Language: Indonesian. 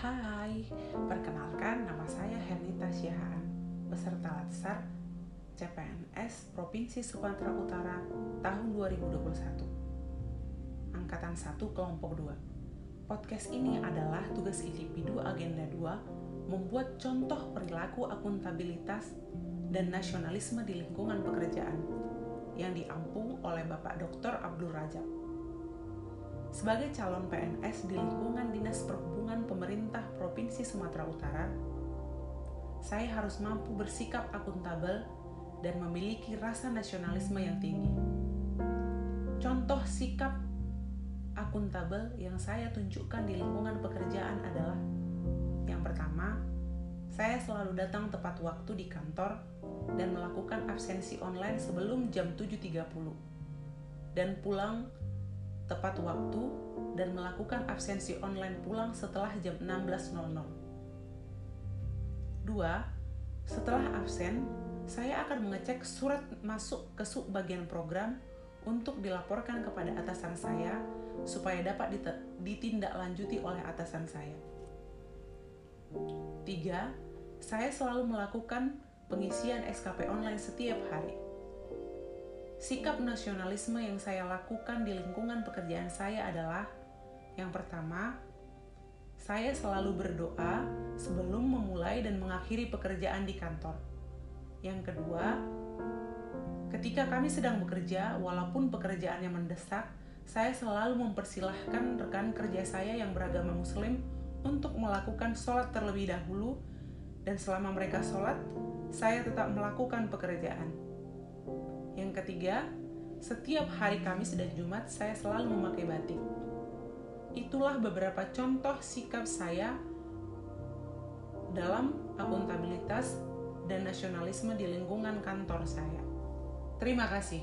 Hai, perkenalkan nama saya Hernita Syahaan, peserta Latsar CPNS Provinsi Sumatera Utara tahun 2021. Angkatan 1 kelompok 2. Podcast ini adalah tugas individu agenda 2 membuat contoh perilaku akuntabilitas dan nasionalisme di lingkungan pekerjaan yang diampung oleh Bapak Dr. Abdul Rajab. Sebagai calon PNS di lingkungan Dinas Perhubungan Pemerintah Provinsi Sumatera Utara, saya harus mampu bersikap akuntabel dan memiliki rasa nasionalisme yang tinggi. Contoh sikap akuntabel yang saya tunjukkan di lingkungan pekerjaan adalah yang pertama, saya selalu datang tepat waktu di kantor dan melakukan absensi online sebelum jam 7.30 dan pulang tepat waktu dan melakukan absensi online pulang setelah jam 16.00. 2. Setelah absen, saya akan mengecek surat masuk ke sub bagian program untuk dilaporkan kepada atasan saya supaya dapat ditindaklanjuti oleh atasan saya. 3. Saya selalu melakukan pengisian SKP online setiap hari Sikap nasionalisme yang saya lakukan di lingkungan pekerjaan saya adalah yang pertama, saya selalu berdoa sebelum memulai dan mengakhiri pekerjaan di kantor. Yang kedua, ketika kami sedang bekerja, walaupun pekerjaannya mendesak, saya selalu mempersilahkan rekan kerja saya yang beragama Muslim untuk melakukan sholat terlebih dahulu, dan selama mereka sholat, saya tetap melakukan pekerjaan. Ketiga, setiap hari Kamis dan Jumat saya selalu memakai batik. Itulah beberapa contoh sikap saya dalam akuntabilitas dan nasionalisme di lingkungan kantor saya. Terima kasih.